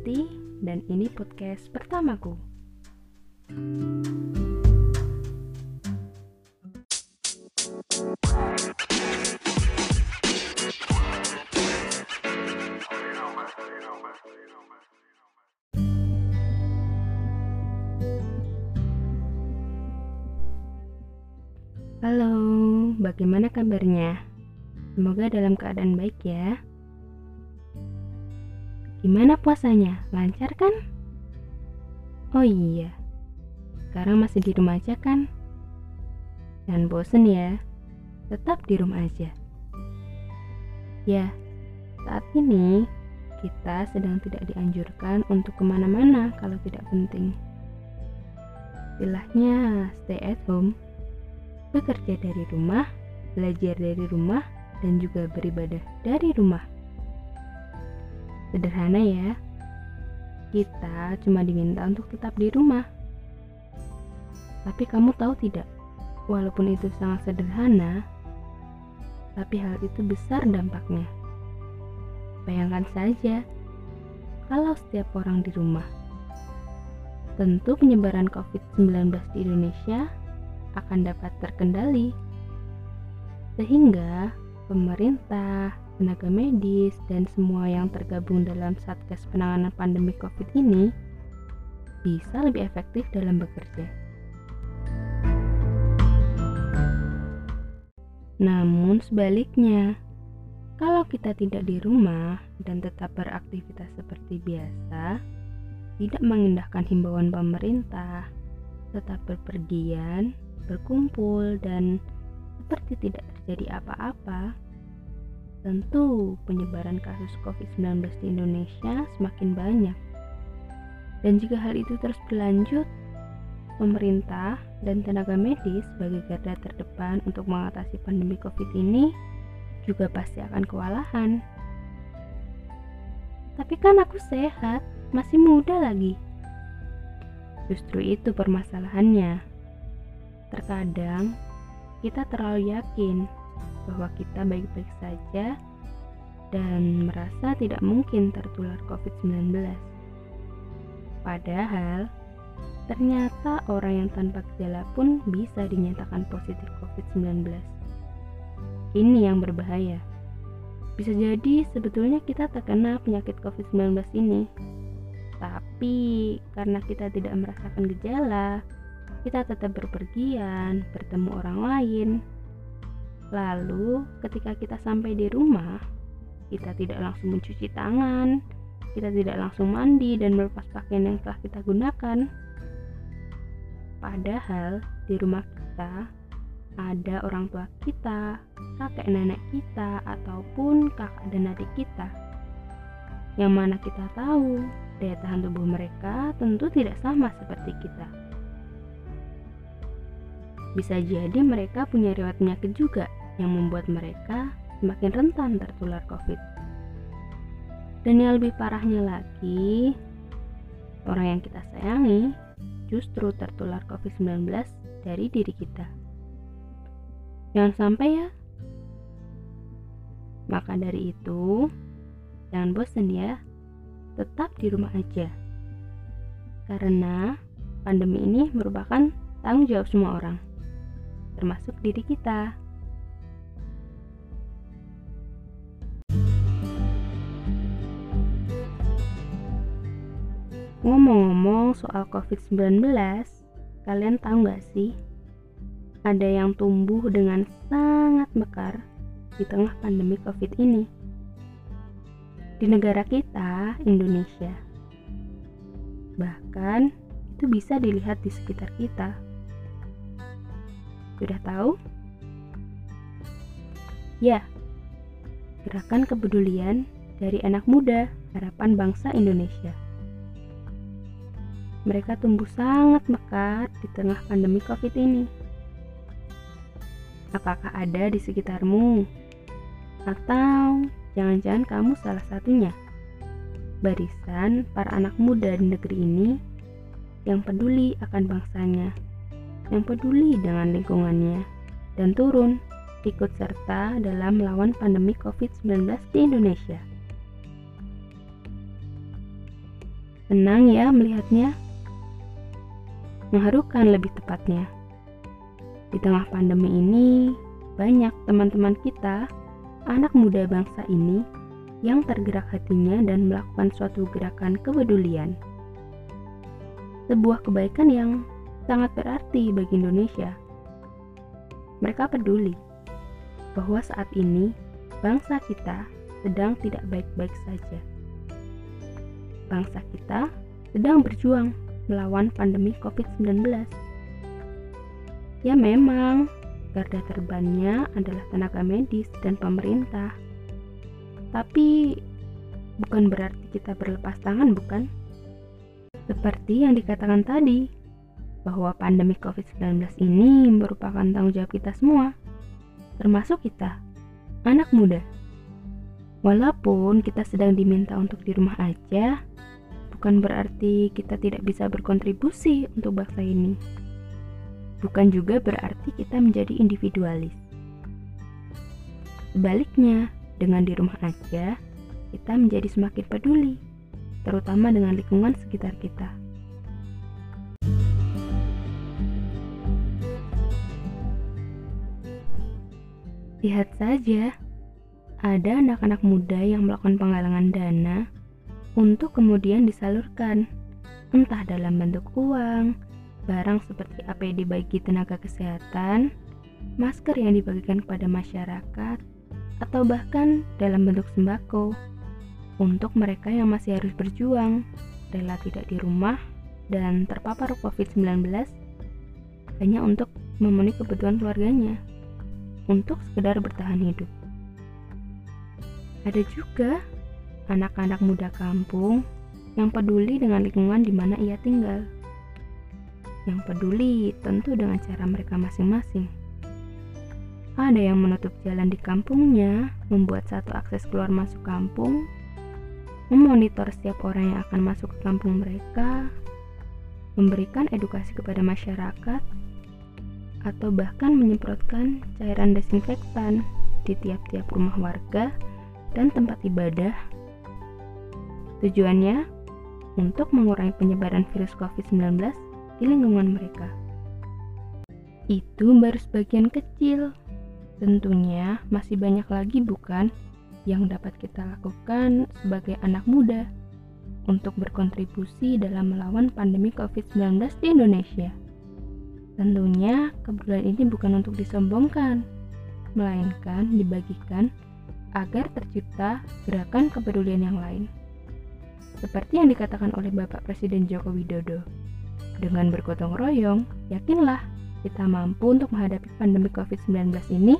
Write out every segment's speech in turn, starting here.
Dan ini podcast pertamaku. Halo, bagaimana kabarnya? Semoga dalam keadaan baik ya. Gimana puasanya? Lancar kan? Oh iya, sekarang masih di rumah aja kan? Dan bosen ya, tetap di rumah aja. Ya, saat ini kita sedang tidak dianjurkan untuk ke mana-mana kalau tidak penting. Istilahnya stay at home bekerja dari rumah, belajar dari rumah, dan juga beribadah dari rumah. Sederhana ya, kita cuma diminta untuk tetap di rumah. Tapi kamu tahu tidak, walaupun itu sangat sederhana, tapi hal itu besar dampaknya. Bayangkan saja, kalau setiap orang di rumah, tentu penyebaran COVID-19 di Indonesia akan dapat terkendali. Sehingga pemerintah, tenaga medis, dan semua yang tergabung dalam Satgas Penanganan Pandemi Covid ini bisa lebih efektif dalam bekerja. Namun sebaliknya, kalau kita tidak di rumah dan tetap beraktivitas seperti biasa, tidak mengindahkan himbauan pemerintah, tetap berpergian, berkumpul dan seperti tidak terjadi apa-apa, tentu penyebaran kasus COVID-19 di Indonesia semakin banyak. Dan jika hal itu terus berlanjut, pemerintah dan tenaga medis sebagai garda terdepan untuk mengatasi pandemi COVID ini juga pasti akan kewalahan. Tapi kan aku sehat, masih muda lagi. Justru itu permasalahannya. Terkadang kita terlalu yakin bahwa kita baik-baik saja dan merasa tidak mungkin tertular COVID-19. Padahal, ternyata orang yang tanpa gejala pun bisa dinyatakan positif COVID-19. Ini yang berbahaya. Bisa jadi sebetulnya kita terkena penyakit COVID-19 ini. Tapi karena kita tidak merasakan gejala, kita tetap berpergian, bertemu orang lain. Lalu, ketika kita sampai di rumah, kita tidak langsung mencuci tangan, kita tidak langsung mandi dan melepas pakaian yang telah kita gunakan. Padahal di rumah kita ada orang tua kita, kakek nenek kita, ataupun kakak dan adik kita. Yang mana kita tahu daya tahan tubuh mereka tentu tidak sama seperti kita. Bisa jadi mereka punya riwayat penyakit juga yang membuat mereka semakin rentan tertular COVID. Dan yang lebih parahnya lagi, orang yang kita sayangi justru tertular COVID-19 dari diri kita. Jangan sampai ya. Maka dari itu, jangan bosan ya, tetap di rumah aja. Karena pandemi ini merupakan tanggung jawab semua orang termasuk diri kita. Ngomong-ngomong soal COVID-19, kalian tahu gak sih? Ada yang tumbuh dengan sangat mekar di tengah pandemi COVID ini. Di negara kita, Indonesia. Bahkan, itu bisa dilihat di sekitar kita. Sudah tahu? Ya, gerakan kepedulian dari anak muda harapan bangsa Indonesia. Mereka tumbuh sangat mekar di tengah pandemi COVID ini. Apakah ada di sekitarmu? Atau jangan-jangan kamu salah satunya? Barisan para anak muda di negeri ini yang peduli akan bangsanya yang peduli dengan lingkungannya dan turun ikut serta dalam melawan pandemi COVID-19 di Indonesia. Senang ya melihatnya. Mengharukan lebih tepatnya. Di tengah pandemi ini, banyak teman-teman kita, anak muda bangsa ini, yang tergerak hatinya dan melakukan suatu gerakan kepedulian. Sebuah kebaikan yang sangat berarti bagi Indonesia. Mereka peduli bahwa saat ini bangsa kita sedang tidak baik-baik saja. Bangsa kita sedang berjuang melawan pandemi COVID-19. Ya memang, garda terbannya adalah tenaga medis dan pemerintah. Tapi bukan berarti kita berlepas tangan, bukan? Seperti yang dikatakan tadi, bahwa pandemi COVID-19 ini merupakan tanggung jawab kita semua, termasuk kita, anak muda. Walaupun kita sedang diminta untuk di rumah aja, bukan berarti kita tidak bisa berkontribusi untuk bangsa ini. Bukan juga berarti kita menjadi individualis. Sebaliknya, dengan di rumah aja, kita menjadi semakin peduli, terutama dengan lingkungan sekitar kita. Lihat saja, ada anak-anak muda yang melakukan penggalangan dana untuk kemudian disalurkan, entah dalam bentuk uang, barang seperti APD bagi tenaga kesehatan, masker yang dibagikan kepada masyarakat, atau bahkan dalam bentuk sembako untuk mereka yang masih harus berjuang, rela tidak di rumah, dan terpapar COVID-19 hanya untuk memenuhi kebutuhan keluarganya, untuk sekedar bertahan hidup. Ada juga anak-anak muda kampung yang peduli dengan lingkungan di mana ia tinggal. Yang peduli tentu dengan cara mereka masing-masing. Ada yang menutup jalan di kampungnya, membuat satu akses keluar masuk kampung, memonitor setiap orang yang akan masuk ke kampung mereka, memberikan edukasi kepada masyarakat, atau bahkan menyemprotkan cairan desinfektan di tiap-tiap rumah warga dan tempat ibadah. Tujuannya untuk mengurangi penyebaran virus COVID-19 di lingkungan mereka. Itu baru sebagian kecil. Tentunya masih banyak lagi bukan yang dapat kita lakukan sebagai anak muda untuk berkontribusi dalam melawan pandemi COVID-19 di Indonesia. Tentunya kebetulan ini bukan untuk disombongkan, melainkan dibagikan agar tercipta gerakan kepedulian yang lain. Seperti yang dikatakan oleh Bapak Presiden Joko Widodo, dengan bergotong royong, yakinlah kita mampu untuk menghadapi pandemi COVID-19 ini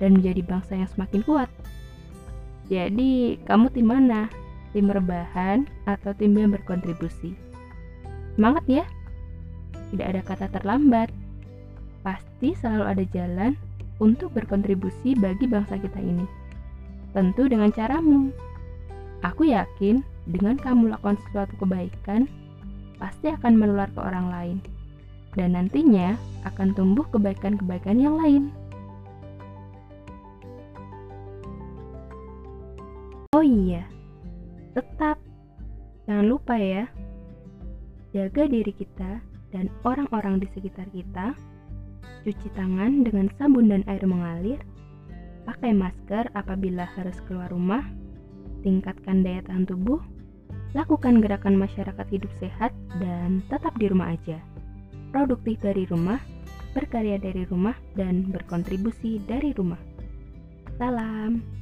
dan menjadi bangsa yang semakin kuat. Jadi, kamu tim mana? Tim rebahan atau tim yang berkontribusi? Semangat ya! Tidak ada kata terlambat. Pasti selalu ada jalan untuk berkontribusi bagi bangsa kita ini. Tentu dengan caramu. Aku yakin dengan kamu lakukan sesuatu kebaikan, pasti akan menular ke orang lain. Dan nantinya akan tumbuh kebaikan-kebaikan yang lain. Oh iya, tetap jangan lupa ya, jaga diri kita dan orang-orang di sekitar kita, cuci tangan dengan sabun dan air mengalir, pakai masker apabila harus keluar rumah, tingkatkan daya tahan tubuh, lakukan gerakan masyarakat hidup sehat, dan tetap di rumah aja. Produktif dari rumah, berkarya dari rumah, dan berkontribusi dari rumah. Salam.